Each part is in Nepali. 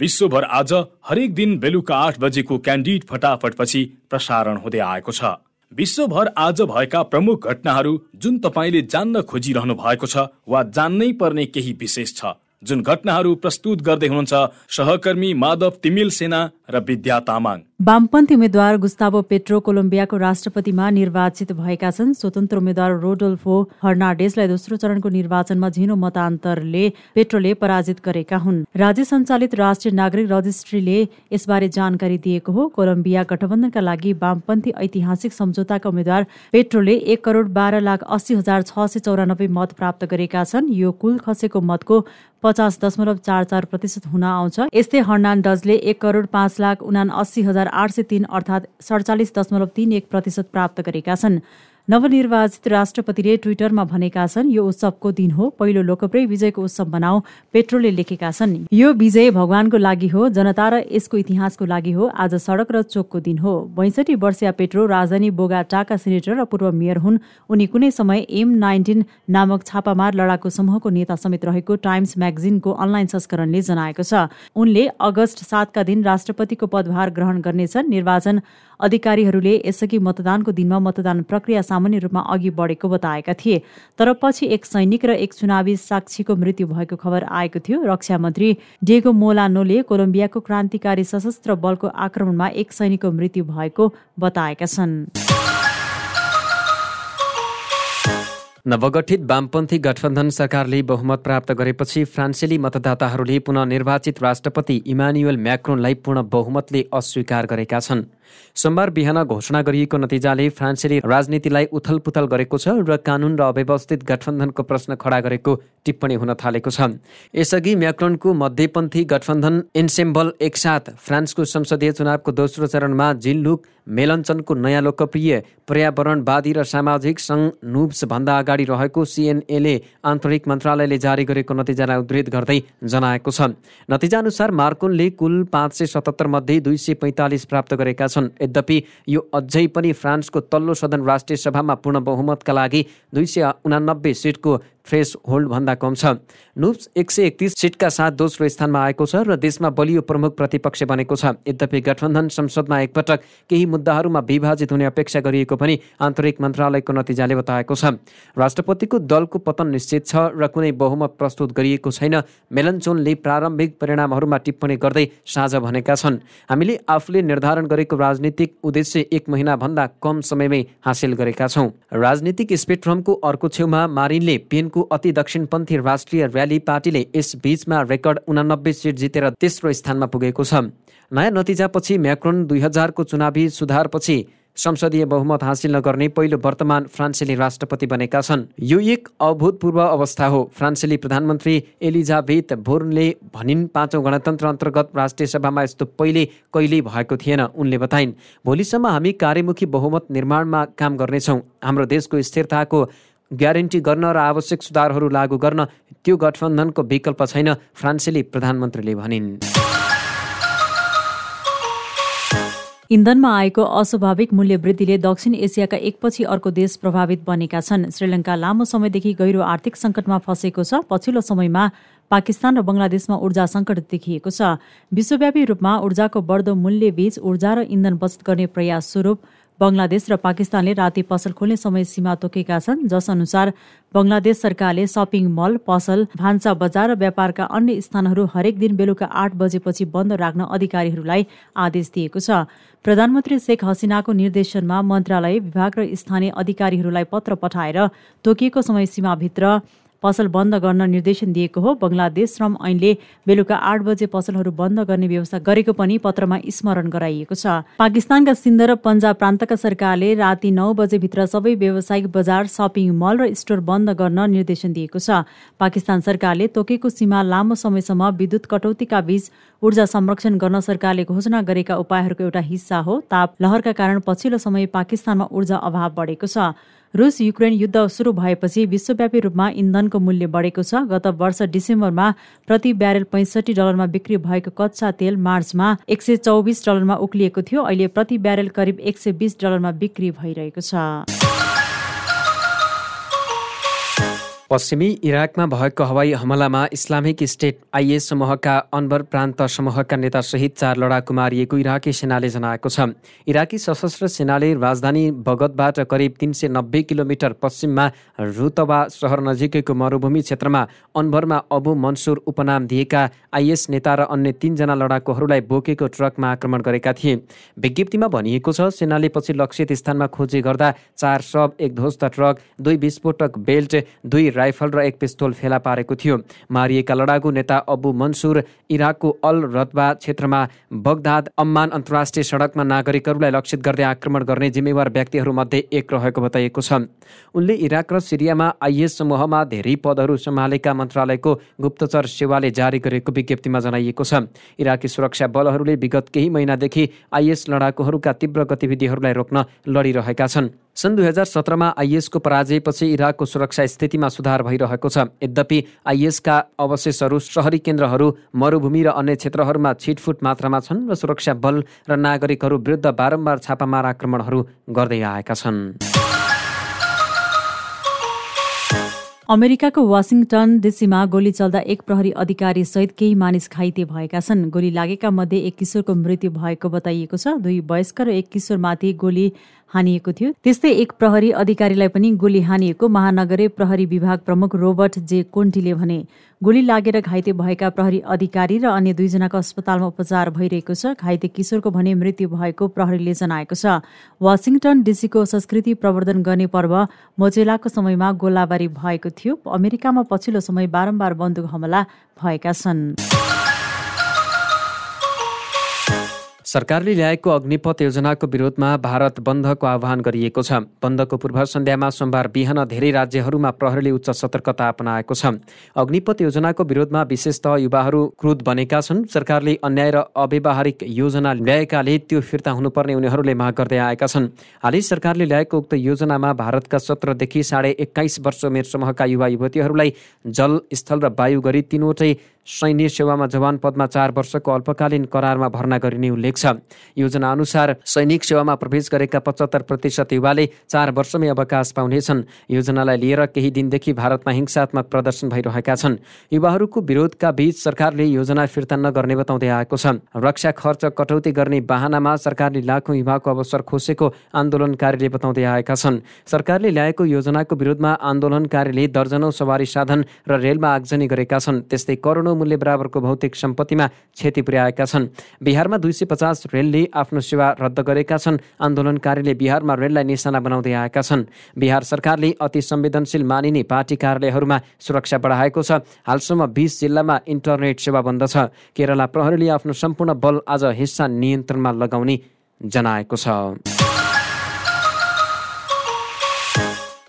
विश्वभर आज हरेक दिन बेलुका आठ बजेको क्यान्डिड फटाफटपछि प्रसारण हुँदै आएको छ। विश्वभर आज भएका प्रमुख घटनाहरू जुन तपाईँले जान्न खोजिरहनु भएको छ वा जान्नै पर्ने केही विशेष छ। जुन घटनाहरू प्रस्तुत गर्दै हुनुहुन्छ सहकर्मी माधव तिमिल सेना र विद्या तामाङ। वामपन्थी उम्मेद्वार गुस्ताबो पेट्रो कोलम्बियाको राष्ट्रपतिमा निर्वाचित भएका छन्। स्वतन्त्र उम्मेद्वार रोडोल्फो हर्नाडेसलाई दोस्रो चरणको निर्वाचनमा झिनो मतान्तरले पेट्रोले पराजित गरेका हुन्। राज्य सञ्चालित राष्ट्रिय नागरिक रजिस्ट्रीले यसबारे जानकारी दिएको हो। कोलम्बिया गठबन्धनका लागि वामपन्थी ऐतिहासिक सम्झौताका उम्मेद्वार पेट्रोले एक करोड बाह्र लाख अस्सी हजार छ सय चौरानब्बे मत प्राप्त गरेका छन्। यो कुल खसेको मतको पचास दशमलव चार चार प्रतिशत हुन आउँछ। यस्तै हर्नान्डजले एक करोड पाँच लाख उना अस्सी हजार आठ सय तिन अर्थात् सडचालिस दशमलव तिन एक प्रतिशत प्राप्त गरेका छन्। नवनिर्वाचित राष्ट्रपतिले ट्विटरमा भनेका छन् यो उत्सवको दिन हो। पहिलो लोकप्रिय विजयको उत्सव बनाऊ पेट्रोलले लेखेका छन्। यो विजय भगवानको लागि हो जनता र यसको इतिहासको लागि हो। आज सडक र चोकको दिन हो। बैसठी वर्षीय पेट्रो राजधानी बोगाटाका सेनेटर र पूर्व मेयर हुन्। उनी कुनै समय एम नाइन्टिन नामक छापामार लडाकु समूहको नेता समेत रहेको टाइम्स म्यागजिनको अनलाइन संस्करणले जनाएको छ। उनले अगस्त सातका दिन राष्ट्रपतिको पदभार ग्रहण गर्नेछन्। निर्वाचन अधिकारीहरूले यसअघि मतदानको दिनमा मतदान प्रक्रिया सामान्य रूपमा अघि बढेको बताएका थिए। तर पछि एक सैनिक र एक चुनावी साक्षीको मृत्यु भएको खबर आएको थियो। रक्षा मन्त्री डेगो मोलानोले कोलम्बियाको क्रान्तिकारी सशस्त्र बलको आक्रमणमा एक सैनिकको मृत्यु भएको बताएका छन्। नवगठित वामपन्थी गठबन्धन सरकारले बहुमत प्राप्त गरेपछि फ्रान्सेली मतदाताहरूले पुनः निर्वाचित राष्ट्रपति इमानुएल म्याक्रोनलाई पूर्ण बहुमतले अस्वीकार गरेका छन्। सोमबार बिहान घोषणा गरिएको नतिजाले फ्रान्सेली राजनीतिलाई उथलपुथल गरेको छ र कानुन र अव्यवस्थित गठबन्धनको प्रश्न खडा गरेको टिप्पणी हुन थालेको छ। यसअघि म्याक्रोनको मध्यपन्थी गठबन्धन इन्सेम्बल एकसाथ फ्रान्सको संसदीय चुनावको दोस्रो चरणमा जिल्लुक मेलञ्चनको नयाँ लोकप्रिय पर्यावरणवादी र सामाजिक सङ्घ नुब्स भन्दा अगाडि रहेको सिएनएले आन्तरिक मन्त्रालयले जारी गरेको नतिजालाई उद्धित गर्दै जनाएको छ। नतिजाअनुसार मार्कोनले कुल पाँच सय सतहत्तर मध्ये दुई सय पैँतालिस प्राप्त गरेका छन्। छन् यद्यपि यो अझै पनि फ्रान्सको तल्लो सदन राष्ट्रिय सभामा पूर्ण बहुमतका लागि दुई सय उनानब्बे सिटको थ्रेस होल्डभन्दा कम छ। नुप्स एक सय एकतिस सिटका साथ दोस्रो स्थानमा आएको छ र देशमा बलियो प्रमुख प्रतिपक्ष बनेको छ। यद्यपि गठबन्धन संसदमा एकपटक केही मुद्दाहरूमा विभाजित हुने अपेक्षा गरिएको पनि आन्तरिक मन्त्रालयको नतिजाले बताएको छ। राष्ट्रपतिको दलको पतन निश्चित छ र कुनै बहुमत प्रस्तुत गरिएको छैन। मेलनचोनले प्रारम्भिक परिणामहरूमा टिप्पणी गर्दै साझा भनेका छन्। हामीले आफूले निर्धारण गरेको राजनीतिक उद्देश्य एक महिनाभन्दा कम समयमै हासिल गरेका छौँ। राजनीतिक स्पेक्ट्रमको अर्को छेउमा मारिनले पेन को अति दक्षिणपन्थी राष्ट्रिय र्याली पार्टीले यस बीचमा रेकर्ड उनानब्बे सिट जितेर तेस्रो स्थानमा पुगेको छ। नयाँ नतिजापछि म्याक्रोन दुई हजारको चुनावी सुधारपछि संसदीय बहुमत हासिल नगर्ने पहिलो वर्तमान फ्रान्सेली राष्ट्रपति बनेका छन्। यो एक अभूतपूर्व अवस्था हो फ्रान्सेली प्रधानमन्त्री एलिजाबेथ भोर्नले भनिन् पाँचौँ गणतन्त्र अन्तर्गत राष्ट्रिय सभामा यस्तो पहिले कहिल्यै भएको थिएन उनले बताइन्। भोलिसम्म हामी कार्यमुखी बहुमत निर्माणमा काम गर्नेछौँ। हाम्रो देशको स्थिरताको ग्यारेन्टी गर्न र आवश्यक सुधारहरू लागू गर्न त्यो गठबन्धनको विकल्प छैन फ्रान्सेली प्रधानमन्त्रीले भनिन्। इन्धनमा आएको अस्वाभाविक मूल्य वृद्धिले दक्षिण एसियाका एकपछि अर्को देश प्रभावित बनेका छन्। श्रीलङ्का लामो समयदेखि गहिरो आर्थिक सङ्कटमा फँसेको छ। पछिल्लो समयमा पाकिस्तान र बङ्गलादेशमा ऊर्जा सङ्कट देखिएको छ। विश्वव्यापी रूपमा ऊर्जाको बढ्दो मूल्यबीच ऊर्जा र इन्धन बचत गर्ने प्रयास स्वरूप बङ्गलादेश र पाकिस्तानले राति पसल खोल्ने समय सीमा तोकेका छन् जस अनुसार बङ्गलादेश सरकारले सपिङ मल पसल भान्सा बजार र व्यापारका अन्य स्थानहरू हरेक दिन बेलुका आठ बजेपछि बन्द राख्न अधिकारीहरूलाई आदेश दिएको छ। प्रधानमन्त्री शेख हसिनाको निर्देशनमा मन्त्रालय विभाग र स्थानीय अधिकारीहरूलाई पत्र पठाएर तोकिएको समय सीमाभित्र पसल बन्द गर्न निर्देशन दिएको हो। बङ्गलादेश श्रम ऐनले बेलुका आठ बजे पसलहरू बन्द गर्ने व्यवस्था गरेको पनि पत्रमा स्मरण गराइएको छ। पाकिस्तानका सिन्ध र पन्जाब प्रान्तका सरकारले राति नौ बजेभित्र सबै व्यावसायिक बजार सपिङ मल र स्टोर बन्द गर्न निर्देशन दिएको छ। पाकिस्तान सरकारले तोकेको सीमा लामो समयसम्म विद्युत कटौतीका बीच ऊर्जा संरक्षण गर्न सरकारले घोषणा गरेका उपायहरूको एउटा हिस्सा हो। ताप लहरका कारण पछिल्लो समय पाकिस्तानमा ऊर्जा अभाव बढेको छ। रुस युक्रेन युद्ध सुरु भएपछि विश्वव्यापी रूपमा इन्धनको मूल्य बढेको छ। गत वर्ष डिसेम्बरमा प्रति ब्यारेल पैँसठी डलरमा बिक्री भएको कच्चा तेल मार्चमा एक सय चौबिस डलरमा उक्लिएको थियो। अहिले प्रति ब्यारेल करिब एक सय बिस डलरमा बिक्री भइरहेको छ। पश्चिमी इराकमा भएको हवाई हमलामा इस्लामिक स्टेट आइएस समूहका अनबर प्रान्त समूहका नेतासहित चार लडाकु मारिएको इराकी सेनाले जनाएको छ। इराकी सशस्त्र सेनाले राजधानी बगतबाट करिब तिन सय नब्बे किलोमिटर पश्चिममा रुतबा सहर नजिकैको मरुभूमि क्षेत्रमा अनबरमा अबु मनसुर उपनाम दिएका आइएस नेता र अन्य तिनजना लडाकुहरूलाई बोकेको ट्रकमा आक्रमण गरेका थिए। विज्ञप्तिमा भनिएको छ सेनाले पछि लक्षित स्थानमा खोजी गर्दा चार सब एक ध्वस्त ट्रक दुई विस्फोटक बेल्ट दुई राइफल र एक पिस्तोल फेला पारेको थियो। मारिएका लडाकु नेता अबु मन्सुर इराकको अल रतबा क्षेत्रमा बगदाद अम्मान अन्तर्राष्ट्रिय सडकमा नागरिकहरूलाई लक्षित गर्दै आक्रमण गर्ने जिम्मेवार व्यक्तिहरूमध्ये एक रहेको बताइएको छ। उनले इराक र सिरियामा आइएस समूहमा धेरै पदहरू सम्हालेका मन्त्रालयको गुप्तचर सेवाले जारी गरेको विज्ञप्तिमा जनाइएको छ। इराकी सुरक्षा बलहरूले विगत केही महिनादेखि आइएस लडाकुहरूका तीव्र गतिविधिहरूलाई रोक्न लडिरहेका छन्। सन् दुई हजार सत्रमा आइएसको पराजयपछि इराकको सुरक्षा स्थितिमा सुधार भइरहेको छ। यद्यपि आइएसका अवशेषहरू सहरी केन्द्रहरू मरुभूमि र अन्य क्षेत्रहरूमा छिटफुट मात्रामा छन् र सुरक्षा बल र नागरिकहरू विरुद्ध बारम्बार छापामार आक्रमणहरू गर्दै आएका छन्। अमेरिकाको वासिङटन डिसीमा गोली चल्दा एक प्रहरी अधिकारी सहित केही मानिस घाइते भएका छन्। गोली लागेका मध्ये एक किशोरको मृत्यु भएको बताइएको छ। दुई वयस्क र एक किशोरमाथि गोली हानिएको थियो। त्यस्तै एक प्रहरी अधिकारीलाई पनि गोली हानिएको महानगरीय प्रहरी विभाग प्रमुख रोबर्ट जे कोन्टीले भने गोली लागेर घाइते भएका प्रहरी अधिकारी र अन्य दुईजनाको अस्पतालमा उपचार भइरहेको छ। घाइते किशोरको भने मृत्यु भएको प्रहरीले जनाएको छ। वासिङटन डिसीको संस्कृति प्रवर्धन गर्ने पर्व मोजेलाको समयमा गोलाबारी भएको थियो। अमेरिकामा पछिल्लो समय बारम्बार बन्दुक हमला भएका छन्। सरकारले ल्याएको अग्निपथ योजनाको विरोधमा भारत बन्दको आह्वान गरिएको छ। बन्दको पूर्व सन्ध्यामा सोमबार बिहान धेरै राज्यहरूमा प्रहरीले उच्च सतर्कता अपनाएको छ। अग्निपथ योजनाको विरोधमा विशेषतः युवाहरू क्रुद्ध बनेका छन्। सरकारले अन्याय र अव्यवहारिक योजना ल्याएकाले त्यो फिर्ता हुनुपर्ने उनीहरूले माग गर्दै आएका छन्। हालै सरकारले ल्याएको उक्त योजनामा भारतका सत्रदेखि साढे एक्काइस वर्ष उमेर समूहका युवा युवतीहरूलाई जल स्थल र वायु गरी तिनवटै सैन्य सेवामा जवान पदमा चार वर्षको अल्पकालीन करारमा भर्ना गरिने उल्लेख छ। योजना अनुसार सैनिक सेवामा प्रवेश गरेका पचहत्तर प्रतिशत युवाले चार वर्षमै अवकाश पाउनेछन्। योजनालाई लिएर केही दिनदेखि भारतमा हिंसात्मक प्रदर्शन भइरहेका छन्। युवाहरूको विरोधका बीच सरकारले योजना फिर्ता नगर्ने बताउँदै आएको छ। रक्षा खर्च कटौती गर्ने बाहनामा सरकारले लाखौँ युवाको अवसर खोसेको आन्दोलनकारीले बताउँदै आएका छन्। सरकारले ल्याएको योजनाको विरोधमा आन्दोलनकारीले दर्जनौँ सवारी साधन र रेलमा आगजनी गरेका छन्। त्यस्तै करोडौँ मूल्य बराबरको भौतिक सम्पत्तिमा क्षति पुर्याएका छन्। बिहारमा दुई सय पचास रेलले आफ्नो सेवा रद्द गरेका छन्। आन्दोलनकारीले बिहारमा रेललाई निशाना बनाउँदै आएका छन्। बिहार सरकारले अति संवेदनशील मानिने पार्टी कार्यालयहरूमा सुरक्षा बढाएको छ। हालसम्म बिस जिल्लामा इन्टरनेट सेवा बन्द छ। केरला प्रहरीले आफ्नो सम्पूर्ण बल आज हिस्सा नियन्त्रणमा लगाउने जनाएको छ।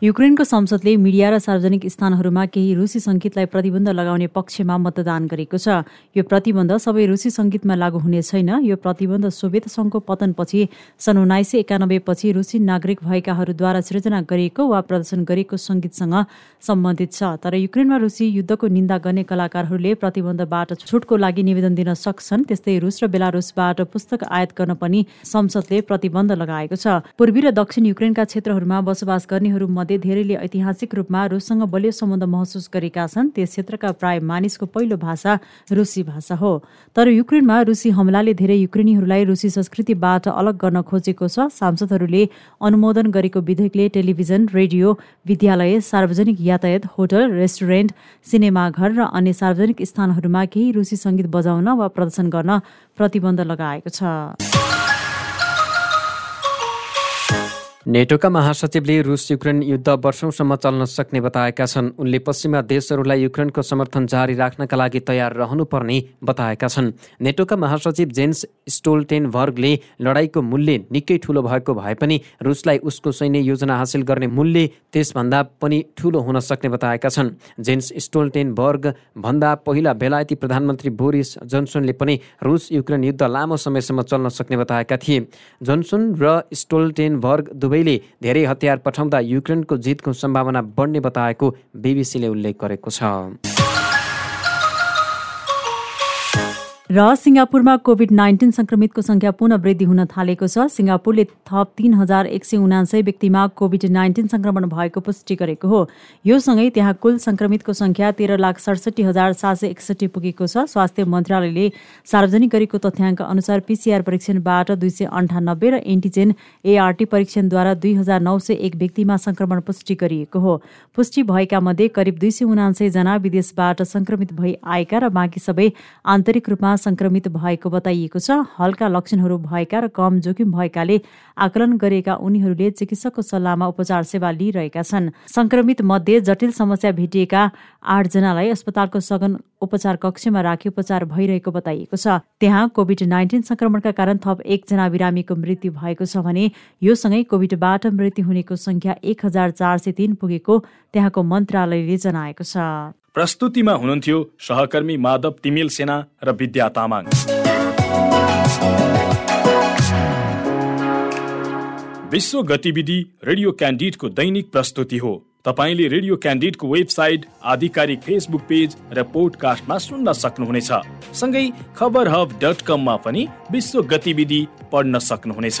युक्रेनको संसदले मिडिया र सार्वजनिक स्थानहरूमा केही रुसी सङ्गीतलाई प्रतिबन्ध लगाउने पक्षमा मतदान गरेको छ। यो प्रतिबन्ध सबै रुसी सङ्गीतमा लागू हुने छैन। यो प्रतिबन्ध सोभियत सङ्घको पतनपछि सन् उन्नाइस सय एकानब्बेपछि रुसी नागरिक भएकाहरूद्वारा सृजना गरिएको वा प्रदर्शन गरिएको सङ्गीतसँग सम्बन्धित छ। तर युक्रेनमा रुसी युद्धको निन्दा गर्ने कलाकारहरूले प्रतिबन्धबाट छुटको लागि निवेदन दिन सक्छन्। त्यस्तै रुस र बेलारुसबाट पुस्तक आयात गर्न पनि संसदले प्रतिबन्ध लगाएको छ। पूर्वी र दक्षिण युक्रेनका क्षेत्रहरूमा बसोबास गर्नेहरू मध्ये धेरैले ऐतिहासिक रूपमा रुससँग बलियो सम्बन्ध महसुस गरेका छन्। त्यस क्षेत्रका प्राय मानिसको पहिलो भाषा रुसी भाषा हो। तर युक्रेनमा रुसी हमलाले धेरै युक्रेनीहरूलाई रुसी संस्कृतिबाट अलग गर्न खोजेको छ। सांसदहरूले अनुमोदन गरेको विधेयकले टेलिभिजन रेडियो विद्यालय सार्वजनिक यातायात होटल रेस्टुरेन्ट सिनेमाघर र अन्य सार्वजनिक स्थानहरूमा केही रुसी सङ्गीत बजाउन वा प्रदर्शन गर्न प्रतिबन्ध लगाएको छ। नेटोका महासचिवले रुस युक्रेन युद्ध वर्षौंसम्म चल्न सक्ने बताएका छन्। उनले पश्चिमा देशहरूलाई युक्रेनको समर्थन जारी राख्नका लागि तयार रहनुपर्ने बताएका छन्। नेटोका महासचिव जेन्स स्टोल्टेनभर्गले लडाईँको मूल्य निकै ठुलो भएको भए पनि रुसलाई उसको सैन्य योजना हासिल गर्ने मूल्य त्यसभन्दा पनि ठुलो हुन सक्ने बताएका छन्। जेन्स स्टोल्टेनबर्ग भन्दा पहिला बेलायती प्रधानमन्त्री बोरिस जोन्सनले पनि रुस युक्रेन युद्ध लामो समयसम्म चल्न सक्ने बताएका थिए। जोन्सन र स्टोल्टेनबर्ग दुवैले धेरै हतियार पठाउँदा युक्रेनको जितको सम्भावना बढ्ने बताएको बिबिसीले उल्लेख गरेको छ। र सिङ्गापुरमा कोभिड नाइन्टिन संक्रमितको संख्या पुनः वृद्धि हुन थालेको छ। सिङ्गापुरले थप तीन हजार एक सय उनासय व्यक्तिमा कोभिड नाइन्टिन संक्रमण भएको पुष्टि गरेको हो। यो सँगै त्यहाँ कुल संक्रमितको संख्या तेह्र लाख सडसठी हजार सात सय एकसठी पुगेको छ। स्वास्थ्य मन्त्रालयले सार्वजनिक गरेको तथ्याङ्क अनुसार पिसिआर परीक्षणबाट दुई सय अन्ठानब्बे र एन्टिजेन एआरटी परीक्षणद्वारा दुई हजार नौ सय एक व्यक्तिमा संक्रमण पुष्टि गरिएको हो। पुष्टि भएका मध्ये करिब दुई सय उनासय जना विदेशबाट संक्रमित भई आएका र बाँकी सबै आन्तरिक रूपमा संक्रमित भएको बताइएको छ। हल्का लक्षणहरू भएका र कम जोखिम भएकाले आकलन गरेका उनीहरूले चिकित्सकको सल्लाहमा उपचार सेवा लिइरहेका छन्। संक्रमित मध्ये जटिल समस्या भेटिएका आठजनालाई अस्पतालको सघन उपचार कक्षमा राखी उपचार भइरहेको बताइएको छ। त्यहाँ कोभिड नाइन्टिन संक्रमणका कारण थप एकजना बिरामीको मृत्यु भएको छ भने यो सँगै कोभिडबाट मृत्यु हुनेको संख्या एक हजार चार सय तीन पुगेको त्यहाँको मन्त्रालयले जनाएको छ। प्रस्तुतिमा हुनुहुन्थ्यो सहकर्मी माधव तिमिल सेना र विद्या तामाङ। विश्व गतिविधि रेडियो क्यान्डिडको दैनिक प्रस्तुति हो। तपाईँले रेडियो क्यान्डिडको वेबसाइट आधिकारिक फेसबुक पेज र पोडकास्टमा सुन्न सक्नुहुनेछ। सँगै खबर हब डट कममा पनि विश्व गतिविधि पढ्न सक्नुहुनेछ।